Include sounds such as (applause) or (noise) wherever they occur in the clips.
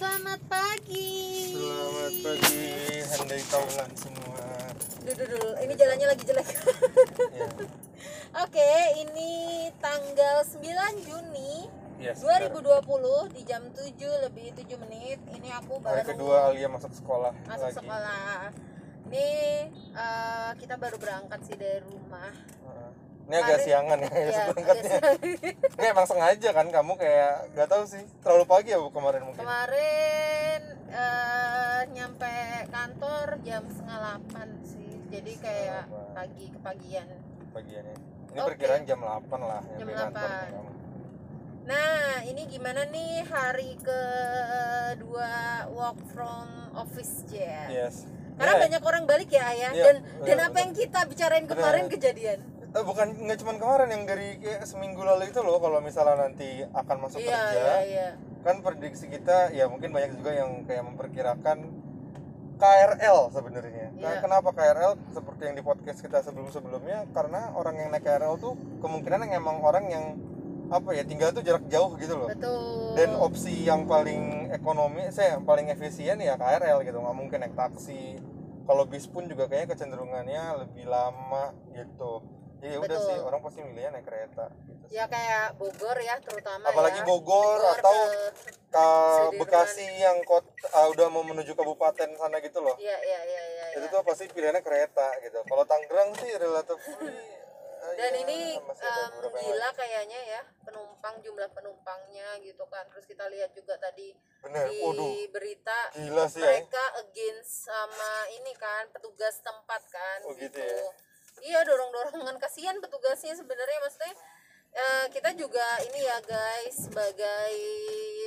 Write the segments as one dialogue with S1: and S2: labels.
S1: Selamat pagi.
S2: Selamat pagi, handai taulan semua.
S1: Dulu dulu, ini jalannya lagi jelek.
S2: Ya, (laughs)
S1: Oke, ini tanggal 9 Juni
S2: yes,
S1: 2020 di jam 7 lebih 7 menit. Ini aku
S2: benar. Hari
S1: baru
S2: kedua Alia masuk sekolah
S1: masuk
S2: lagi.
S1: sekolah. Ini eh, kita baru berangkat sih dari rumah.
S2: Heeh. Ini agak siangan ya,
S1: Iya, (laughs)
S2: berangkatnya. Ini emang sengaja kan kamu kayak gak tahu sih terlalu pagi ya Bu, kemarin mungkin.
S1: Kemarin eh, nyampe kantor jam setengah 8 sih. Jadi kayak
S2: delapan.
S1: pagi kepagian.
S2: Pagiannya. Ini
S1: Oke.
S2: perkiraan jam 8 lah
S1: Jam
S2: nyampe kantor
S1: 8.
S2: nih kamu.
S1: Nah, ini gimana nih hari kedua work from office ya?
S2: Yes.
S1: Karena
S2: Iya.
S1: banyak orang balik ya ayah.
S2: Iya,
S1: dan
S2: benar,
S1: dan apa yang kita bicarain kemarin
S2: Benar.
S1: kejadian.
S2: Eh, bukan nggak cuma kemarin yang dari kayak seminggu lalu itu loh kalau misalnya nanti akan masuk
S1: Iya
S2: kerja
S1: iya iya.
S2: kan prediksi kita ya mungkin banyak juga yang kayak memperkirakan KRL sebenarnya. Nah,
S1: Iya.
S2: kenapa KRL seperti yang di podcast kita sebelum-sebelumnya karena orang yang naik KRL tuh kemungkinan yang emang orang yang apa ya tinggal tuh jarak jauh gitu loh.
S1: Betul.
S2: Dan opsi yang paling ekonomi, saya yang paling efisien ya KRL gitu, nggak mungkin naik taksi. Kalau bis pun juga kayaknya kecenderungannya lebih lama gitu. Jadi ya udah
S1: Betul.
S2: sih orang pasti milihnya naik kereta. Gitu.
S1: ya kayak Bogor ya terutama
S2: Apalagi
S1: ya.
S2: Bogor atau
S1: ke-
S2: ke. Bekasi yang kot uh, udah mau menuju kabupaten sana gitu loh.
S1: Iya iya iya iya.
S2: Itu
S1: iya.
S2: tuh pasti pilihannya kereta gitu. Kalau Tangerang sih relatif uh,
S1: Dan
S2: ya,
S1: ini
S2: yang
S1: gila kayaknya ya penumpang jumlah penumpangnya gitu kan. Terus kita lihat juga tadi
S2: Bener.
S1: di
S2: Waduh,
S1: berita
S2: gila sih ya.
S1: mereka against sama ini kan petugas tempat kan
S2: Oh, gitu ya.
S1: Iya dorong dorongan kasihan petugasnya sebenarnya maksudnya eh, kita juga ini ya guys sebagai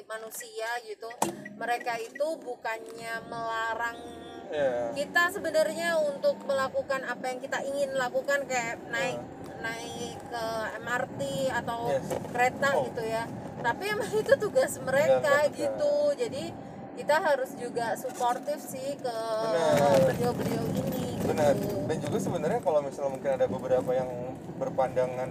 S1: manusia gitu mereka itu bukannya melarang
S2: Iya.
S1: kita sebenarnya untuk melakukan apa yang kita ingin lakukan kayak naik naik ke MRT atau
S2: Yes.
S1: kereta
S2: Oh.
S1: gitu ya tapi emang (laughs) itu tugas mereka
S2: benar.
S1: gitu jadi kita harus juga suportif sih ke beliau-beliau ini
S2: Benar. Dan juga sebenarnya kalau misalnya mungkin ada beberapa yang berpandangan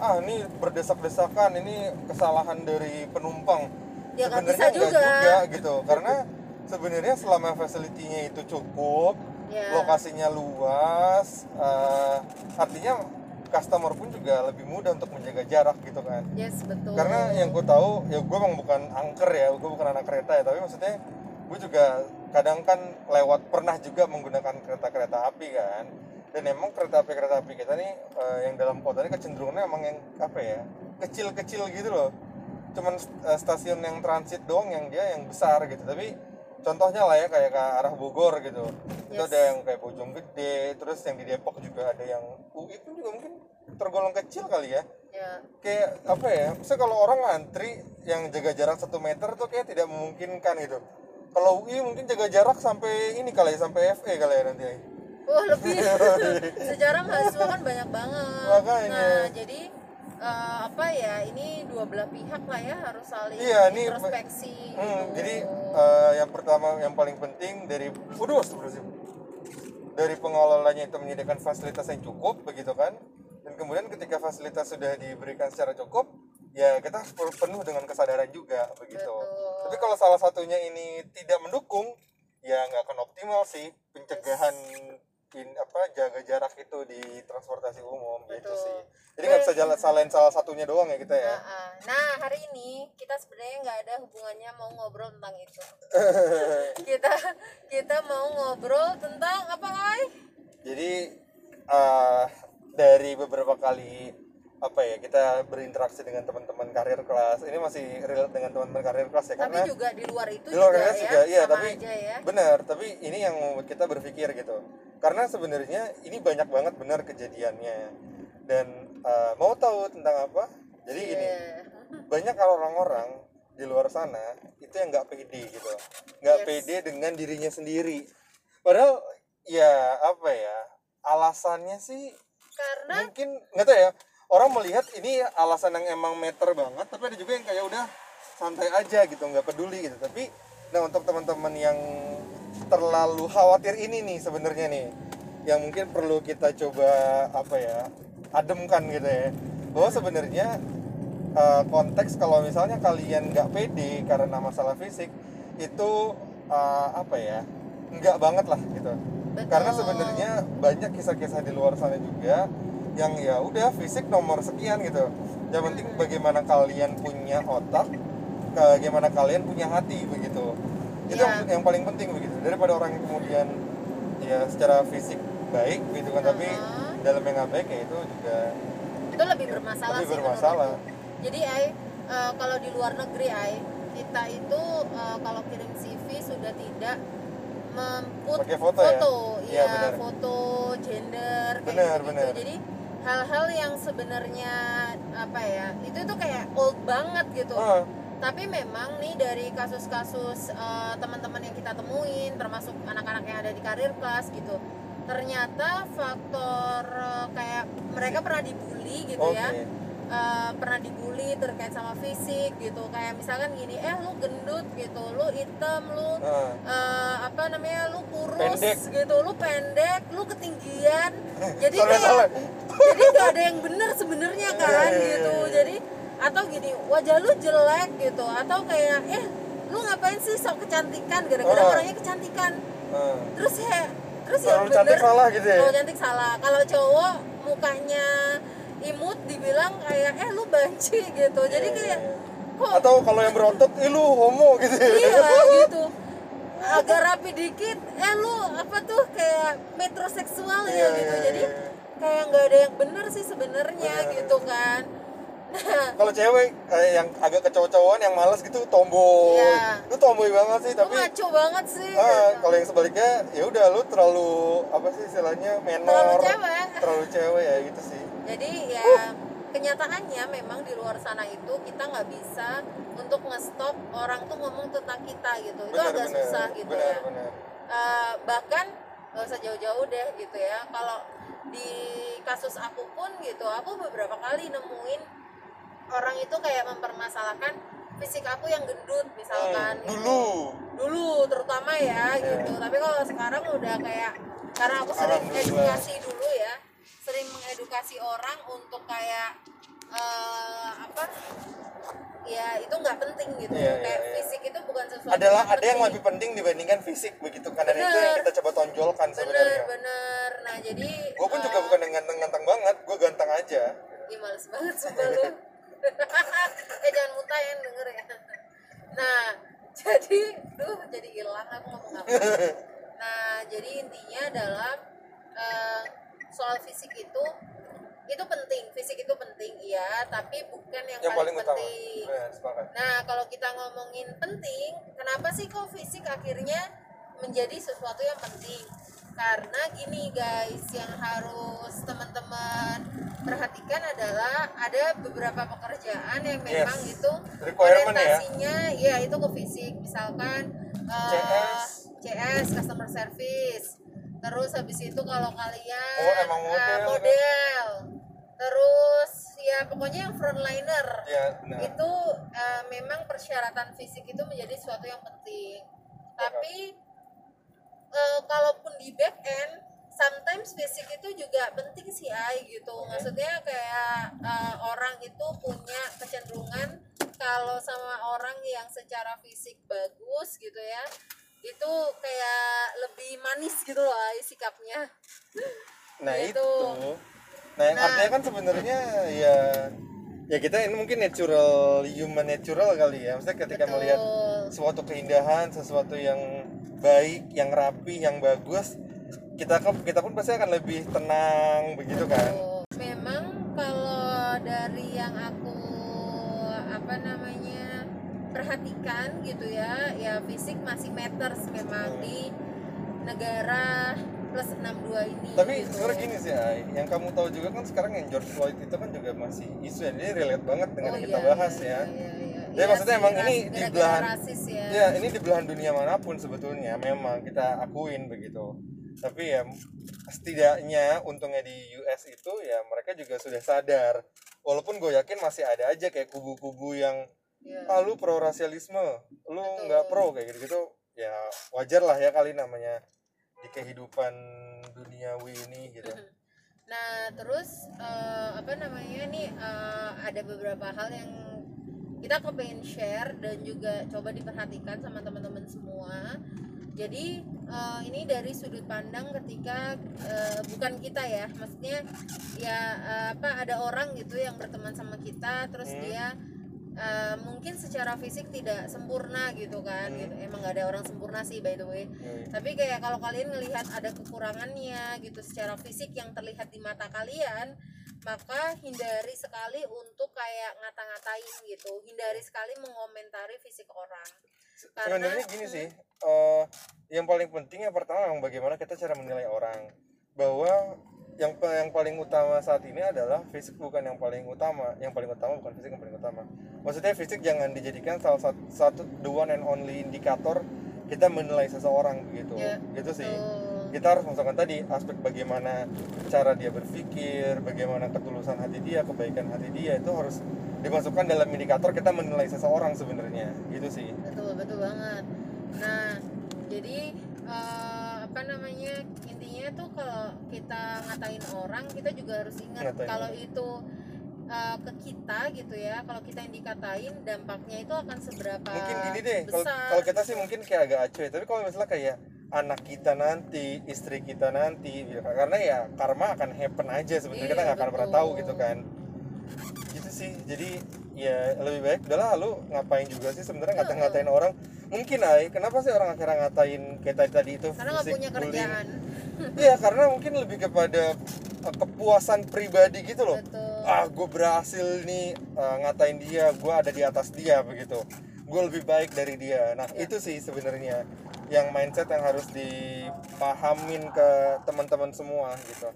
S2: ah ini berdesak-desakan ini kesalahan dari penumpang.
S1: Ya,
S2: sebenarnya
S1: bisa
S2: nggak
S1: juga.
S2: juga gitu. Karena sebenarnya selama facility-nya itu cukup,
S1: Ya.
S2: lokasinya luas, eh, artinya customer pun juga lebih mudah untuk menjaga jarak gitu kan.
S1: yes betul
S2: Karena yang gue tahu, ya gue emang bukan angker ya, gue bukan anak kereta ya, tapi maksudnya gue juga kadang kan lewat pernah juga menggunakan kereta-kereta api kan. Dan emang kereta api kereta api kita nih eh, yang dalam kota ini kecenderungannya emang yang apa ya kecil-kecil gitu loh. Cuman eh, stasiun yang transit doang yang dia yang besar gitu. Tapi contohnya lah ya kayak ke arah Bogor gitu. Itu
S1: Yes.
S2: ada yang kayak Bojonggede, terus yang di Depok juga ada yang UI pun juga mungkin tergolong kecil kali ya
S1: ya
S2: kayak apa ya misalnya kalau orang ngantri yang jaga jarak satu meter tuh kayak tidak memungkinkan gitu kalau UI mungkin jaga jarak sampai ini kali ya sampai FE kali ya nanti
S1: wah lebih. (laughs) Sejarah mahasiswa kan banyak banget.
S2: Makanya.
S1: nah jadi eh, apa ya ini dua belah pihak lah ya harus saling
S2: Iya, ini-
S1: introspeksi
S2: hmm,
S1: gitu.
S2: jadi eh, yang pertama yang paling penting dari waduh dari pengelolanya itu menyediakan fasilitas yang cukup begitu kan? Dan kemudian ketika fasilitas sudah diberikan secara cukup ya kita harus penuh dengan kesadaran juga begitu
S1: Betul.
S2: tapi kalau salah satunya ini tidak mendukung ya nggak akan optimal sih pencegahan in, apa jaga jarak itu di transportasi umum gitu
S1: Betul.
S2: sih jadi nggak bisa jalan salahin salah satunya doang ya kita ya
S1: Nah, ah. nah hari ini kita sebenarnya nggak ada hubungannya mau ngobrol tentang itu. (laughs) kita kita mau ngobrol tentang apa Ay?
S2: jadi eh, dari beberapa kali apa ya kita berinteraksi dengan teman-teman karir kelas ini masih relate dengan teman-teman karir kelas ya
S1: Tapi
S2: karena
S1: juga di luar itu
S2: di luar
S1: juga
S2: kelas
S1: ya,
S2: juga iya tapi
S1: aja ya.
S2: benar tapi ini yang membuat kita berpikir gitu karena sebenarnya ini banyak banget benar kejadiannya dan eh, mau tahu tentang apa jadi gini
S1: Iya.
S2: banyak orang-orang di luar sana itu yang nggak pede gitu nggak
S1: Yes.
S2: pede dengan dirinya sendiri padahal ya apa ya alasannya sih
S1: Karena
S2: mungkin nggak tahu ya orang melihat ini alasan yang emang meter banget tapi ada juga yang kayak udah santai aja gitu nggak peduli gitu tapi nah untuk teman-teman yang terlalu khawatir ini nih sebenarnya nih yang mungkin perlu kita coba apa ya ademkan gitu ya bahwa sebenarnya eh, konteks kalau misalnya kalian nggak pede karena masalah fisik itu uh, apa ya enggak banget lah gitu
S1: Betul.
S2: karena sebenarnya banyak kisah-kisah di luar sana juga yang ya udah fisik nomor sekian gitu yang penting bagaimana kalian punya otak bagaimana kalian punya hati begitu itu
S1: Iya.
S2: yang, yang paling penting begitu daripada orang yang kemudian ya secara fisik baik gitu kan tapi
S1: Uh-huh.
S2: dalam yang nggak baik ya itu juga
S1: itu lebih bermasalah
S2: Lebih
S1: sih
S2: bermasalah.
S1: jadi ai eh, kalau di luar negeri ai kita itu eh, kalau kirim CV sudah tidak memput
S2: Pakai foto ya? Iya, benar.
S1: foto gender kayak
S2: Benar,
S1: gitu jadi hal-hal yang sebenarnya apa ya itu tuh kayak old banget gitu.
S2: Ah,
S1: tapi memang nih dari kasus-kasus eh, teman-teman yang kita temuin termasuk anak-anak yang ada di karir kelas gitu ternyata faktor eh, kayak mereka pernah dibully gitu
S2: oke.
S1: ya Eh, pernah dibully terkait sama fisik gitu. Kayak misalkan gini eh lu gendut gitu. Lu hitam lu
S2: Ah,
S1: eh, apa namanya lu kurus
S2: Pendek.
S1: gitu. Lu pendek lu ketinggian. (laughs) Jadi kayak jadi nggak ada yang benar sebenarnya kan
S2: Iya, iya,
S1: gitu.
S2: iya.
S1: jadi atau gini wajah lu jelek gitu. Atau kayak eh lu ngapain sih sok kecantikan? Gara-gara
S2: Oh.
S1: orangnya kecantikan.
S2: Ah.
S1: terus ya terus ya
S2: Terlalu cantik salah gitu ya?
S1: kalau cantik salah. Kalau cowok mukanya imut dibilang kayak eh lu banci gitu jadi
S2: Iya,
S1: kayak
S2: iya.
S1: kok
S2: atau kalau yang berotot ih lu homo gitu ya
S1: iya (laughs) gitu agak rapi dikit eh lu apa tuh kayak metroseksual
S2: Iya,
S1: ya gitu
S2: iya,
S1: jadi
S2: iya.
S1: kayak nggak ada yang bener sih sebenarnya gitu kan nah (laughs)
S2: kalau cewek kayak yang agak kecowok-cowokan yang malas gitu tomboy
S1: Iya.
S2: lu tomboy banget sih
S1: lu
S2: tapi
S1: ngaco banget sih
S2: ah,
S1: gitu.
S2: kalau yang sebaliknya ya udah lu terlalu apa sih istilahnya menor
S1: Terlalu cewek.
S2: terlalu cewek ya gitu sih
S1: jadi ya kenyataannya memang di luar sana itu kita nggak bisa untuk ngestop orang tuh ngomong tentang kita gitu. Itu
S2: benar
S1: agak
S2: benar.
S1: susah gitu
S2: benar
S1: ya.
S2: benar.
S1: Eh, bahkan nggak usah jauh-jauh deh gitu ya. Kalau di kasus aku pun gitu aku beberapa kali nemuin orang itu kayak mempermasalahkan fisik aku yang gendut misalkan
S2: Hmm,
S1: gitu.
S2: dulu.
S1: Dulu terutama ya gitu. Tapi kalau sekarang udah kayak karena aku sering edukasi dulu ya sering mengedukasi orang untuk kayak eh, apa? Ya itu nggak penting gitu.
S2: Iya, iya,
S1: kayak
S2: iya.
S1: fisik itu bukan sesuatu
S2: adalah ada yang
S1: penting.
S2: lebih penting dibandingkan fisik begitu kan? Dan itu
S1: Bener.
S2: yang kita coba tonjolkan
S1: bener
S2: sebenarnya.
S1: bener. Nah jadi
S2: gue pun juga
S1: eh,
S2: bukan yang ganteng-ganteng banget gue ganteng aja.
S1: Ih males banget sumpah lu. (laughs) Eh jangan muntah ya denger ya. Nah jadi Duh jadi hilang aku ngomong apa? (laughs) Nah jadi intinya adalah eh, Soal fisik itu Itu penting Fisik itu penting iya Tapi bukan yang,
S2: yang paling utama
S1: penting
S2: benar sepakat
S1: Nah, kalau kita ngomongin penting, kenapa sih kok fisik akhirnya menjadi sesuatu yang penting? Karena gini guys, yang harus teman-teman perhatikan adalah ada beberapa pekerjaan yang memang
S2: Yes.
S1: itu
S2: ya?
S1: orientasinya ya itu ke fisik. Misalkan eh,
S2: CS.
S1: CS customer service. Terus habis itu kalau kalian
S2: Oh, emang
S1: eh,
S2: model kan?
S1: model. Terus ya pokoknya yang frontliner.
S2: Ya benar.
S1: Itu eh, memang persyaratan fisik itu menjadi sesuatu yang penting. Tapi eh, kalaupun di back end sometimes fisik itu juga penting sih ay gitu. Maksudnya kayak eh, orang itu punya kecenderungan kalau sama orang yang secara fisik bagus gitu ya itu kayak lebih manis gitu loh sikapnya
S2: nah
S1: Gitu.
S2: itu nah yang
S1: Nah.
S2: artinya kan sebenarnya ya ya kita ini mungkin natural human natural kali ya maksudnya ketika
S1: Betul.
S2: melihat suatu keindahan sesuatu yang baik yang rapi yang bagus kita kan kita pun pasti akan lebih tenang begitu kan
S1: Tuh. Memang kalau dari yang aku apa namanya perhatikan gitu ya, ya fisik masih matters memang di negara plus 62 ini.
S2: tapi
S1: gitu.
S2: sebenarnya gini sih Ai, yang kamu tahu juga kan sekarang yang George Floyd itu kan juga masih isu ya ini relate banget dengan
S1: Oh,
S2: yang kita
S1: iya,
S2: bahas
S1: iya,
S2: ya
S1: iya, iya.
S2: Jadi
S1: Iya
S2: maksudnya
S1: sih,
S2: emang
S1: ras-
S2: ini di belahan-
S1: rasis ya.
S2: Ya, ini di belahan dunia mana pun sebetulnya memang kita akuin begitu. Tapi ya setidaknya untungnya di US itu ya mereka juga sudah sadar. Walaupun gue yakin masih ada aja kayak kubu-kubu yang
S1: Iya.
S2: ah lu pro rasialisme, lu nggak pro kayak gitu-gitu. Ya wajar lah ya kali namanya di kehidupan duniawi ini gitu.
S1: Nah, terus eh, apa namanya nih eh, ada beberapa hal yang kita kepengen share dan juga coba diperhatikan sama teman-teman semua jadi eh, ini dari sudut pandang ketika eh, bukan kita ya maksudnya ya eh, apa ada orang gitu yang berteman sama kita terus
S2: Hmm.
S1: dia eh, mungkin secara fisik tidak sempurna gitu kan
S2: Hmm.
S1: gitu. emang gak ada orang sempurna sih by the way
S2: Yoi.
S1: tapi kayak kalau kalian ngelihat ada kekurangannya gitu secara fisik yang terlihat di mata kalian maka hindari sekali untuk kayak ngata-ngatain gitu hindari sekali mengomentari fisik orang Karena-
S2: sebenarnya gini sih eh, yang paling penting yang pertama bagaimana kita cara menilai orang bahwa yang yang paling utama saat ini adalah fisik bukan yang paling utama. Yang paling utama bukan fisik yang paling utama. Maksudnya fisik jangan dijadikan salah satu, satu the one and only indikator kita menilai seseorang begitu
S1: Ya,
S2: gitu sih.
S1: Tuh.
S2: kita harus masukkan tadi aspek bagaimana cara dia berpikir, bagaimana ketulusan hati dia, kebaikan hati dia itu harus dimasukkan dalam indikator kita menilai seseorang sebenarnya. Gitu sih.
S1: betul betul banget. Nah jadi eh, apa namanya intinya tuh kalau kita ngatain orang kita juga harus ingat
S2: Ngatain.
S1: kalau itu eh, ke kita gitu ya. Kalau kita yang dikatain dampaknya itu akan seberapa
S2: Mungkin gini deh, kalau kita sih mungkin kayak agak acuh ya, tapi kalau misalnya kayak anak kita nanti, istri kita nanti, ya, karena ya karma akan happen aja sebenarnya. Kita
S1: Iya,
S2: nggak akan pernah tahu gitu kan. Gitu sih, jadi ya lebih baik udahlah lu ngapain juga sih sebenarnya ngata-ngatain orang. Mungkin ay kenapa sih orang akhirnya ngatain kayak tadi tadi itu
S1: karena nggak punya
S2: bullying? Iya karena mungkin lebih kepada uh, kepuasan pribadi gitu loh.
S1: betul
S2: Ah gue berhasil nih uh, ngatain dia, gue ada di atas dia begitu. Gue lebih baik dari dia. Nah
S1: Ya.
S2: itu sih sebenarnya yang mindset yang harus dipahamin ke teman-teman semua gitu.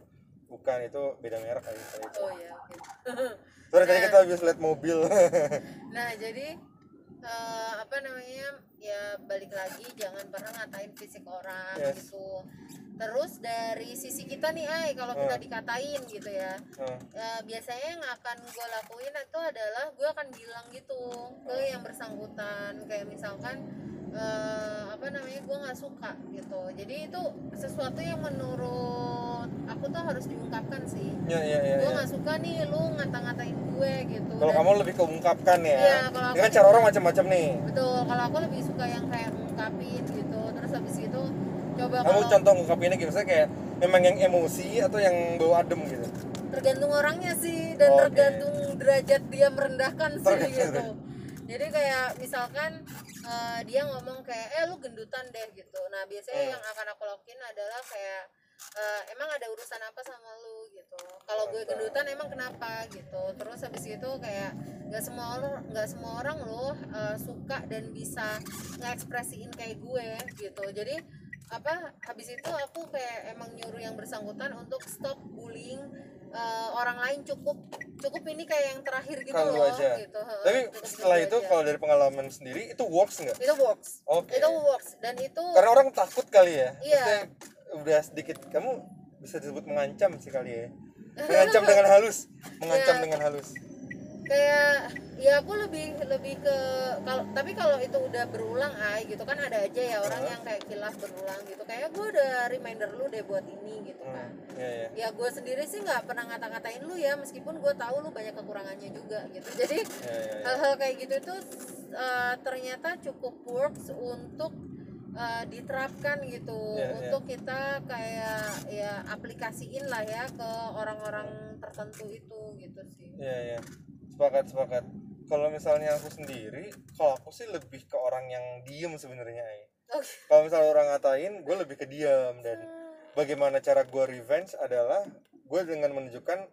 S2: Bukan itu beda merek kali itu.
S1: oh ya oke (laughs)
S2: Sorry tadi kita habis lihat mobil. (laughs)
S1: Nah, jadi eh, apa namanya? Ya balik lagi jangan pernah ngatain fisik orang
S2: Yes.
S1: gitu. Terus dari sisi kita nih, ay kalau kita dikatain gitu ya.
S2: Hmm.
S1: eh, biasanya yang akan gue lakuin itu adalah gue akan bilang gitu ke yang bersangkutan kayak misalkan eh, apa namanya gue nggak suka gitu jadi itu sesuatu yang menurut aku tuh harus diungkapkan sih
S2: Ya ya ya.
S1: gue
S2: ya.
S1: nggak suka nih lu ngata-ngatain gue gitu
S2: Kalau kamu lebih keungkapkan ya.
S1: Iya, kalau aku
S2: kan cara orang macam-macam nih.
S1: betul kalau aku lebih suka yang kayak ngungkapin gitu terus habis itu coba
S2: Kamu contoh ngungkapinnya gimana? Misalnya kayak memang yang emosi atau yang bawa adem gitu.
S1: tergantung orangnya sih dan
S2: Oke.
S1: tergantung derajat dia merendahkan sih
S2: Tergantung.
S1: gitu jadi kayak misalkan eh, dia ngomong kayak eh lu gendutan deh gitu nah biasanya
S2: Hmm.
S1: yang akan aku lakuin adalah kayak eh, emang ada urusan apa sama lu gitu kalau gue gendutan emang kenapa gitu terus habis itu kayak nggak semua orang nggak semua orang loh eh, suka dan bisa ngekspresiin kayak gue gitu jadi apa habis itu aku kayak emang nyuruh yang bersangkutan untuk stop bullying eh, orang lain cukup cukup ini kayak yang terakhir gitu
S2: Kalau
S1: loh
S2: aja.
S1: gitu
S2: Tapi
S1: cukup
S2: setelah
S1: gitu
S2: itu
S1: aja.
S2: kalau dari pengalaman sendiri itu works nggak?
S1: itu works
S2: Oke.
S1: itu works dan itu
S2: Karena orang takut kali ya.
S1: Iya.
S2: Maksudnya udah sedikit kamu bisa disebut mengancam sih kali ya. (laughs) Mengancam dengan halus, mengancam
S1: Iya.
S2: dengan halus.
S1: Kayak ya aku lebih lebih ke kalau tapi kalau itu udah berulang ay gitu kan ada aja ya orang yang kayak kilas berulang gitu kayak gue udah reminder lu deh buat ini gitu kan
S2: Hmm, iya iya.
S1: ya gue sendiri sih nggak pernah ngata-ngatain lu ya meskipun gue tahu lu banyak kekurangannya juga gitu (laughs) jadi
S2: Iya iya. iya.
S1: hal-hal kayak gitu tuh uh, ternyata cukup works untuk uh, diterapkan gitu
S2: Iya, iya.
S1: untuk kita kayak ya aplikasiin lah ya ke orang-orang tertentu itu gitu sih
S2: Iya iya. Sepakat sepakat. Kalau misalnya aku sendiri, kalau aku sih lebih ke orang yang diem sebenarnya.
S1: Oke.
S2: Kalau misalnya orang ngatain, gue lebih ke diam dan bagaimana cara gue revenge adalah gue dengan menunjukkan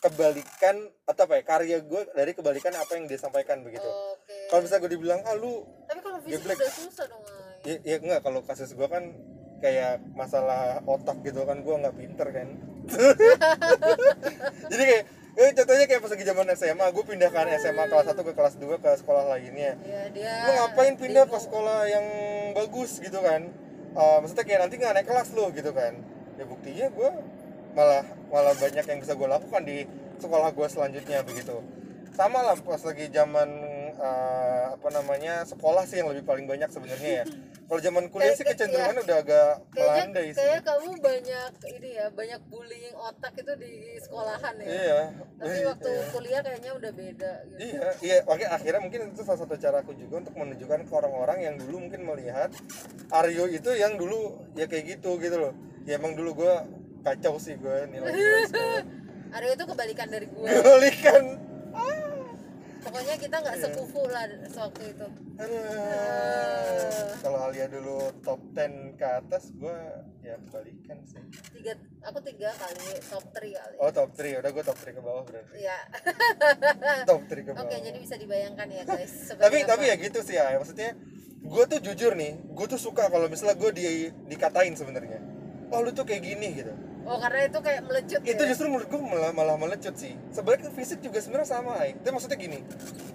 S2: kebalikan atau apa ya karya gue dari kebalikan apa yang dia sampaikan begitu.
S1: oke
S2: Kalau misalnya gue dibilang ah lu
S1: tapi kalau fisik udah susah dong
S2: ya, ya enggak kalau kasus gue kan kayak masalah otak gitu kan gue nggak pinter kan (laughs) jadi kayak eh, contohnya kayak pas lagi zaman SMA gue pindahkan SMA kelas 1 ke kelas 2 ke sekolah lainnya.
S1: Ya dia
S2: lu ngapain pindah ke sekolah yang bagus gitu kan? Eh, maksudnya kayak nanti nggak naik kelas lo gitu kan? Ya buktinya gue malah malah banyak yang bisa gue lakukan di sekolah gue selanjutnya begitu. Sama lah pas lagi zaman eh, apa namanya sekolah sih yang lebih paling banyak sebenarnya ya. (laughs) Kalau zaman kuliah sih
S1: kayak-
S2: kecenderungannya udah agak melandai sih.
S1: kayak kamu banyak ini ya banyak bullying otak itu di sekolahan ya.
S2: Iya.
S1: Tapi waktu kuliah kayaknya udah beda gitu.
S2: Iya, iya, makanya akhirnya mungkin itu salah satu cara aku juga untuk menunjukkan ke orang-orang yang dulu mungkin melihat Aryo itu yang dulu ya kayak gitu gitu loh. Ya emang dulu gua kacau sih gua nilai. (laughs)
S1: Aryo itu kebalikan dari gue
S2: Kebalikan.
S1: Pokoknya kita nggak sekufu lah waktu itu
S2: Aduh. Kalau Alia dulu top 10 ke atas gua ya kebalikan sih.
S1: tiga aku tiga kali top 3 kali
S2: Oh top 3, udah gua top 3 ke bawah berarti.
S1: ya (laughs)
S2: Top 3 ke
S1: oke
S2: bawah.
S1: jadi bisa dibayangkan ya guys (laughs)
S2: tapi
S1: apa.
S2: tapi ya gitu sih ya maksudnya gue tuh jujur nih gue tuh suka kalau misalnya gue di dikatain sebenarnya oh lu tuh kayak gini gitu
S1: oh karena itu kayak melecut
S2: itu
S1: ya?
S2: justru menurut gue malah, malah melecut sih. Sebenarnya kan fisik juga sebenarnya sama tapi maksudnya gini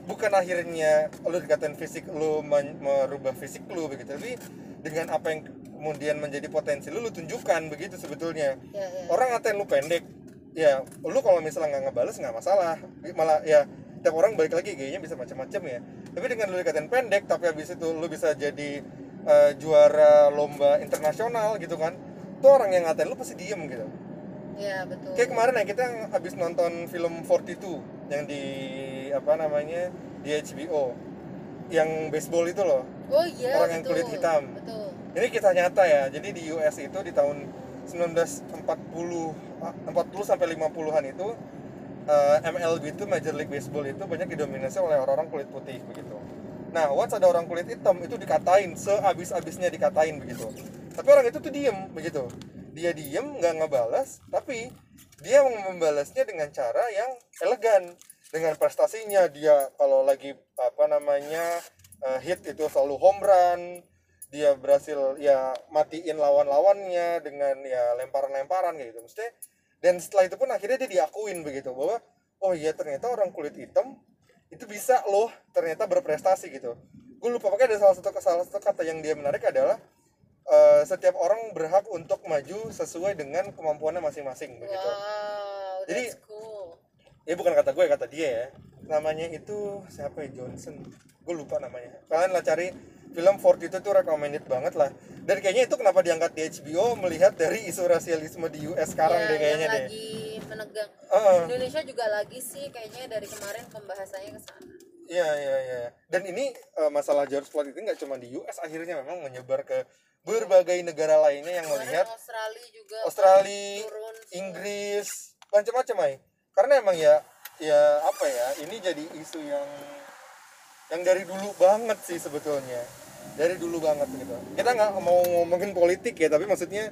S2: bukan akhirnya lu dikatain fisik men- merubah fisik lu begitu tapi dengan apa yang kemudian menjadi potensi lu lu tunjukkan begitu sebetulnya.
S1: Ya, ya.
S2: orang ngatain lu pendek ya lu kalau misalnya nggak ngebales nggak masalah. Malah ya tiap orang balik lagi kayaknya bisa macam-macam ya. Tapi dengan lu dikatain pendek tapi habis itu lu bisa jadi eh, juara lomba internasional gitu kan tuh orang yang ngatain lu pasti diem gitu
S1: ya betul
S2: kayak kemarin ya kita yang habis nonton film 42 yang di apa namanya di HBO yang baseball itu loh
S1: oh iya
S2: orang yang
S1: betul.
S2: kulit hitam.
S1: betul
S2: ini kisah nyata ya jadi di US itu di tahun 1940 ah, 40 sampai 50-an itu eh, MLB itu Major League Baseball itu banyak didominasi oleh orang-orang kulit putih begitu. Nah, once ada orang kulit hitam itu dikatain seabis-abisnya dikatain begitu. Tapi orang itu tuh diem begitu. Dia diem nggak ngebalas, tapi dia membalasnya dengan cara yang elegan. Dengan prestasinya dia kalau lagi apa namanya eh, hit itu selalu home run, dia berhasil ya matiin lawan-lawannya dengan ya lemparan-lemparan gitu mesti dan setelah itu pun akhirnya dia diakuin begitu bahwa oh iya ternyata orang kulit hitam itu bisa loh ternyata berprestasi gitu gue lupa pakai ada salah satu salah satu kata yang dia menarik adalah eh, setiap orang berhak untuk maju sesuai dengan kemampuannya masing-masing begitu.
S1: Wow
S2: Jadi-
S1: cool.
S2: ya bukan kata gue kata dia ya. Namanya itu siapa ya? Johnson. Gue lupa namanya. Kalian lah cari film Ford itu tuh recommended banget lah. Dan kayaknya itu kenapa diangkat di HBO melihat dari isu rasialisme di US sekarang
S1: Ya,
S2: deh kayaknya
S1: yang
S2: deh.
S1: lagi menegang.
S2: Heeh.
S1: Indonesia juga lagi sih kayaknya dari kemarin pembahasannya ke sana.
S2: Iya iya iya. Dan ini eh, masalah George Floyd itu nggak cuma di US akhirnya memang menyebar ke berbagai negara lainnya yang
S1: kemarin
S2: melihat
S1: Australia juga
S2: Australia,
S1: turun.
S2: Inggris, macam-macam ay. Karena emang ya ya apa ya, ini jadi isu yang yang dari dulu banget sih sebetulnya. Dari dulu banget gitu. Kita nggak mau ngomongin politik ya, tapi maksudnya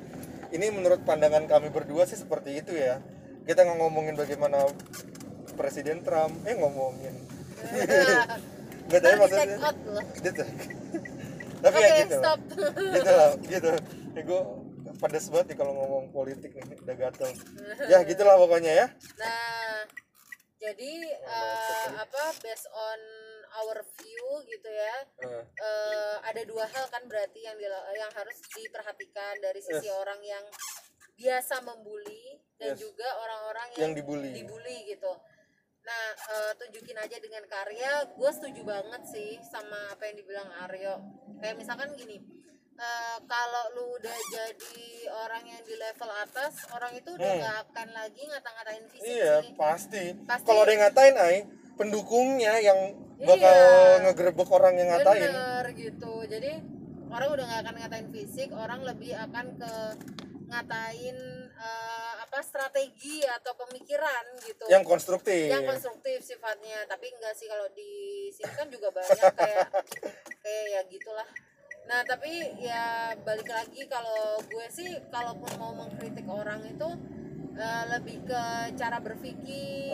S2: ini menurut pandangan kami berdua sih seperti itu ya. Kita nggak ngomongin bagaimana Presiden Trump, eh ngomongin. (laughs) Nggak tahu maksudnya.
S1: take out loh
S2: Gitu. Tapi
S1: oke
S2: ya gitu.
S1: stop
S2: gitu lah gitu ya gue pedes banget nih kalau ngomong politik nih udah gatel ya gitulah pokoknya ya
S1: Nah, jadi eh, apa based on our view gitu ya,
S2: Eh,
S1: eh, ada dua hal kan berarti yang yang harus diperhatikan dari sisi
S2: Yes.
S1: orang yang biasa membuli dan
S2: Yes.
S1: juga orang-orang
S2: Yang
S1: yang,
S2: dibully.
S1: dibully gitu. Nah, eh, tunjukin aja dengan karya. Gue setuju banget sih sama apa yang dibilang Aryo. Kayak misalkan gini, eh, kalau lu udah jadi orang yang di level atas, orang itu udah
S2: Hmm.
S1: nggak akan lagi ngata-ngatain fisik
S2: iya
S1: sih.
S2: pasti,
S1: Pasti.
S2: kalau ada yang ngatain ay pendukungnya yang bakal
S1: Iya.
S2: ngegerebek orang yang ngatain
S1: Bener gitu. Jadi orang udah nggak akan ngatain fisik, orang lebih akan ke ngatain eh, apa strategi atau pemikiran gitu.
S2: yang konstruktif
S1: yang konstruktif sifatnya tapi enggak sih kalau di sini kan juga banyak kayak kayak ya gitulah nah tapi ya balik lagi kalau gue sih kalaupun mau mengkritik orang itu eh, lebih ke cara berpikir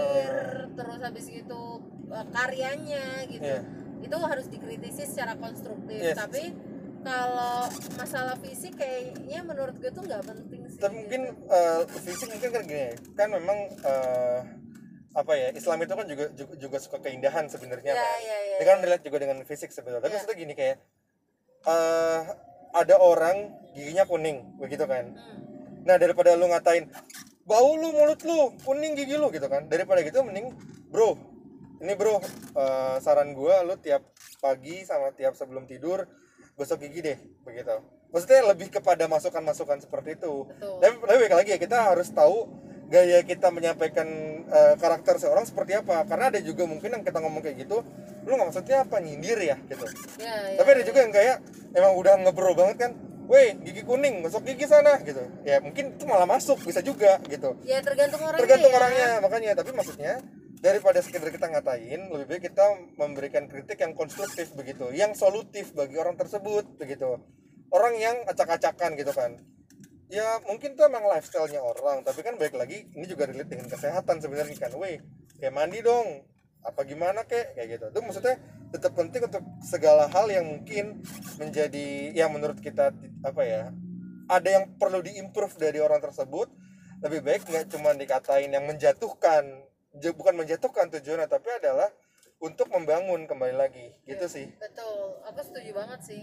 S1: terus habis itu eh, karyanya gitu
S2: Iya.
S1: itu harus dikritisi secara konstruktif
S2: Yes.
S1: tapi kalau masalah fisik kayaknya menurut gue tuh nggak penting sih
S2: tapi mungkin
S1: gitu.
S2: eh, fisik mungkin kan gini kan memang eh, apa ya Islam itu kan juga juga, juga suka keindahan sebenarnya
S1: Ya,
S2: kan
S1: ya, ya,
S2: Dia kan relate juga dengan fisik sebenarnya tapi
S1: Ya.
S2: maksudnya gini kayak eh, ada orang giginya kuning begitu kan
S1: Hmm.
S2: Nah daripada lu ngatain bau lu mulut lu kuning gigi lu gitu kan daripada gitu mending bro ini bro eh, saran gua lu tiap pagi sama tiap sebelum tidur gosok gigi deh begitu. Maksudnya lebih kepada masukan-masukan seperti itu.
S1: Betul.
S2: tapi tapi balik lagi ya kita harus tahu gaya kita menyampaikan eh, karakter seorang seperti apa. Karena ada juga mungkin yang kita ngomong kayak gitu lu nggak maksudnya apa nyindir ya? gitu.
S1: Ya, ya,
S2: tapi ada juga yang kayak emang udah ngebro banget kan? Weh gigi kuning gosok gigi sana gitu. Ya mungkin itu malah masuk bisa juga gitu.
S1: Ya tergantung orangnya
S2: tergantung
S1: ya.
S2: orangnya makanya. Tapi maksudnya daripada sekedar kita ngatain lebih baik kita memberikan kritik yang konstruktif begitu yang solutif bagi orang tersebut begitu. Orang yang acak-acakan gitu kan. Ya mungkin itu emang lifestyle-nya orang tapi kan baik lagi ini juga relate dengan kesehatan sebenarnya kan. Weh kayak mandi dong apa gimana kek? Kayak gitu. Itu maksudnya tetap penting untuk segala hal yang mungkin menjadi ya menurut kita apa ya ada yang perlu diimprove dari orang tersebut. Lebih baik nggak cuma dikatain yang menjatuhkan bukan menjatuhkan tujuannya tapi adalah untuk membangun kembali lagi. Gitu
S1: Iya,
S2: sih.
S1: betul. Aku setuju banget sih.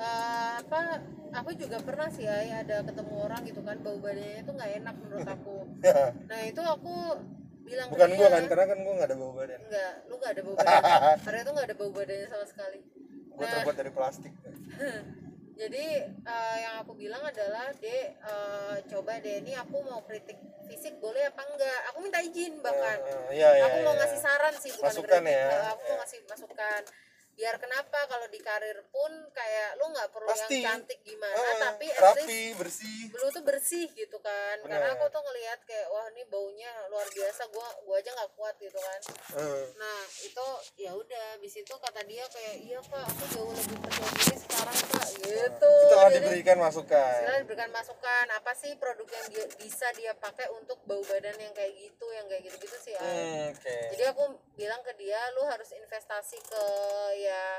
S1: Eh, apa aku juga pernah sih ya ada ketemu orang gitu kan bau badannya itu nggak enak menurut (laughs) aku. (laughs) Nah itu aku bilang
S2: bukan gua kan karena kan gua nggak ada bau badan.
S1: Enggak lu nggak ada bau badan. (laughs) Karena itu nggak ada bau badannya sama sekali.
S2: Gua
S1: Nah.
S2: terbuat dari plastik
S1: jadi eh, yang aku bilang adalah dek eh, coba deh ini aku mau kritik fisik boleh apa enggak aku minta izin bahkan
S2: Eh, iya iya
S1: aku mau
S2: iya.
S1: ngasih saran sih bukan
S2: Masukan
S1: kritik.
S2: ya,
S1: aku mau
S2: ya.
S1: ngasih masukan biar kenapa kalau di karir pun kayak lu nggak perlu
S2: Pasti.
S1: yang cantik gimana
S2: Eh,
S1: tapi
S2: rapi bersih
S1: lu tuh bersih gitu kan karena
S2: Bener.
S1: aku tuh ngelihat kayak wah ini baunya luar biasa gua gua aja nggak kuat gitu kan
S2: Eh,
S1: nah itu ya udah habis itu kata dia kayak iya kak aku jauh lebih percaya diri sekarang kak gitu
S2: setelah
S1: Jadi,
S2: diberikan masukan
S1: setelah diberikan masukan apa sih produk yang dia, bisa dia pakai untuk bau badan yang kayak gitu yang kayak gitu gitu sih Ay.
S2: Hmm, oke
S1: jadi aku bilang ke dia lu harus investasi ke ya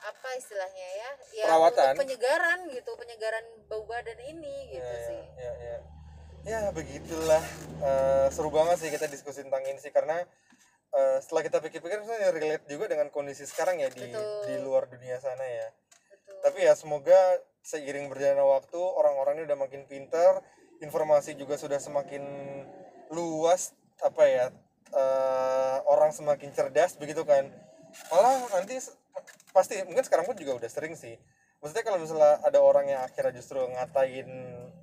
S1: apa istilahnya ya ya
S2: Perawatan.
S1: untuk penyegaran gitu penyegaran bau badan ini gitu
S2: ya,
S1: sih
S2: ya, ya. ya begitulah Eh, seru banget sih kita diskusi tentang ini sih karena eh, setelah kita pikir-pikir sebenarnya relate juga dengan kondisi sekarang ya di
S1: Betul.
S2: di luar dunia sana ya
S1: betul
S2: tapi ya semoga seiring berjalannya waktu orang-orang ini udah makin pintar informasi juga sudah semakin luas apa ya eh, orang semakin cerdas begitu kan. Malah nanti pasti mungkin sekarang pun juga udah sering sih. Maksudnya kalau misalnya ada orang yang akhirnya justru ngatain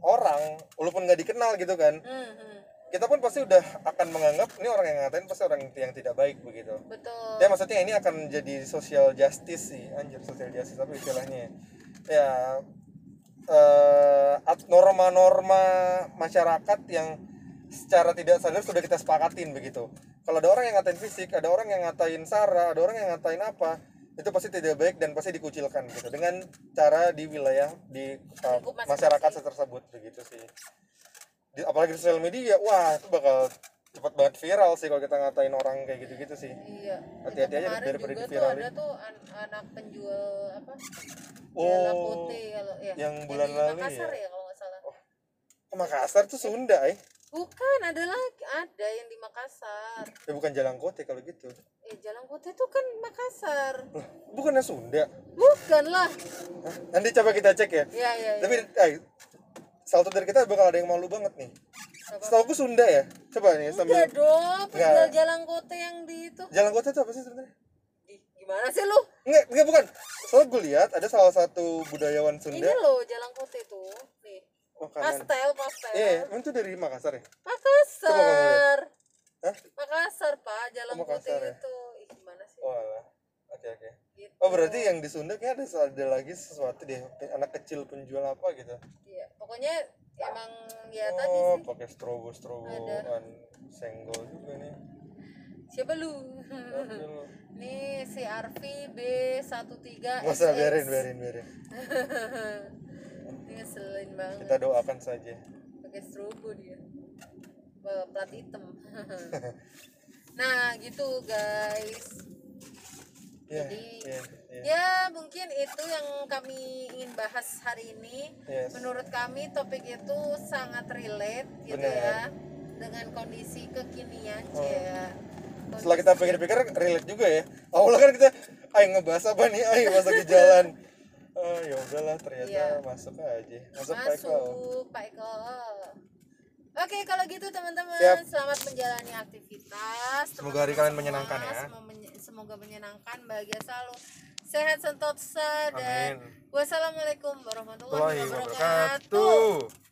S2: orang walaupun nggak dikenal gitu kan.
S1: Hmm, hmm.
S2: Kita pun pasti udah akan menganggap ini orang yang ngatain pasti orang yang tidak baik begitu.
S1: Betul.
S2: Ya maksudnya ini akan jadi social justice sih anjir social justice tapi istilahnya ya? Eh, at- norma-norma masyarakat yang secara tidak sadar sudah kita sepakatin begitu. Kalau ada orang yang ngatain fisik ada orang yang ngatain sara ada orang yang ngatain apa itu pasti tidak baik dan pasti dikucilkan gitu. Dengan cara di wilayah di uh, masyarakat tersebut begitu sih di, apalagi di sosial media wah itu bakal cepat banget viral sih kalau kita ngatain orang kayak gitu-gitu sih
S1: Iya.
S2: Hati-hati aja daripada
S1: juga tuh
S2: diviralin.
S1: ada tuh an- anak penjual apa?
S2: Oh,
S1: Kote kalau ya.
S2: yang bulan
S1: di
S2: lalu
S1: Makassar
S2: ya?
S1: ya kalau nggak salah.
S2: Ke Makassar tuh Sunda eh
S1: Bukan, ada lagi ada yang di Makassar.
S2: ya bukan Jalangkote kalau gitu
S1: Eh, Jalan Kote itu kan Makassar.
S2: Loh, bukannya Sunda
S1: Bukan lah.
S2: Hah? nanti coba kita cek ya
S1: Iya, iya, iya.
S2: tapi eh, salto dari kita bakal ada yang malu banget nih setahu Sunda ya coba nih sambil
S1: dong, penjual. Jalan Kote yang di itu.
S2: Jalangkote itu apa sih sebenarnya
S1: gimana sih lu?
S2: Enggak, enggak bukan. Soalnya gue lihat ada salah satu budayawan
S1: Ini
S2: Sunda.
S1: loh Jalan Kote tuh. Nih.
S2: Makanan.
S1: Pastel, pastel.
S2: Iya, emang itu dari Makassar ya?
S1: Makassar.
S2: Hah?
S1: Makassar, Pak. Jalan
S2: Oh, Makassar ya?
S1: itu. Ih, gimana sih?
S2: Oh. Oke oke.
S1: Gitu.
S2: Oh berarti yang di Sunda kayak ada ada lagi sesuatu deh anak kecil penjual apa gitu.
S1: Iya, pokoknya emang ya tadi
S2: oh
S1: sih.
S2: pakai strobo stroboan senggol juga nih.
S1: Siapa lu? (laughs) Nih si Arfi B13
S2: Nggak usah biarin biarin biarin. (laughs)
S1: Ngeselin banget.
S2: Kita doakan saja.
S1: Pakai strobo dia. Plat hitam. (laughs) nah, gitu guys.
S2: Iya.
S1: Jadi-
S2: Iya. Iya.
S1: Ya, mungkin itu yang kami ingin bahas hari ini.
S2: Yes.
S1: Menurut kami topik itu sangat relate gitu
S2: Benar.
S1: ya dengan kondisi kekinian
S2: Oh.
S1: ya.
S2: Setelah kita pikir-pikir relate juga ya. Awalnya kan kita ayo ngebahas apa nih? Ayo masuk di jalan. (laughs) Oh ya udahlah ternyata
S1: Iya.
S2: masuk aja. Masuk Pak Eko.
S1: masuk Pak Eko Oke, kalau gitu teman-teman, selamat menjalani aktivitas.
S2: Semoga hari kalian menyenangkan ya.
S1: Semoga, menye- semoga menyenangkan, bahagia selalu, sehat sentosa dan
S2: Amin.
S1: wassalamualaikum warahmatullahi
S2: wabarakatuh